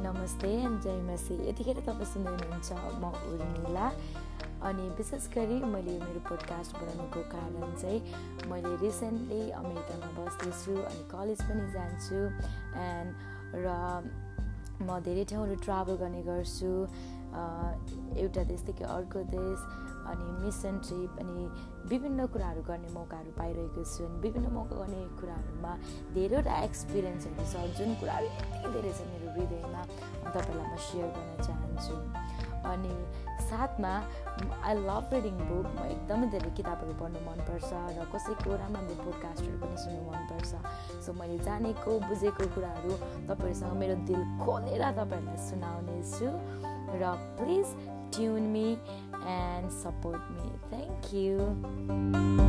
नमस्ते जय मसी यतिखेर तपाईँ सुन्दै हुनुहुन्छ म उर्मिला। अनि विशेष गरी मैले मेरो पोडकास्ट बनाउनुको कारण चाहिँ मैले रिसेन्टली अमेरिकामा बस्दैछु अनि कलेज पनि जान्छु। एन्ड र म धेरै ठाउँहरू ट्राभल गर्ने गर्छु। एउटा देशदेखि अर्को देश अनि मिसन ट्रिप अनि विभिन्न कुराहरू गर्ने मौकाहरू पाइरहेको छु अनि विभिन्न मौका गर्ने कुराहरूमा धेरैवटा एक्सपिरियन्सहरू छ जुन कुराहरू यति धेरै छ मेरो हृदयमा तपाईँलाई म सेयर गर्न चाहन्छु। अनि साथमा आई लभ रिडिङ बुक म एकदमै धेरै किताबहरू पढ्नु मनपर्छ र कसैको राम्रो राम्रो पोडकास्टहरू पनि सुन्नु मनपर्छ। सो मैले जानेको बुझेको कुराहरू तपाईँहरूसँग मेरो दिल खोलेर तपाईँहरूलाई सुनाउने छु र please tune me and support me. Thank you.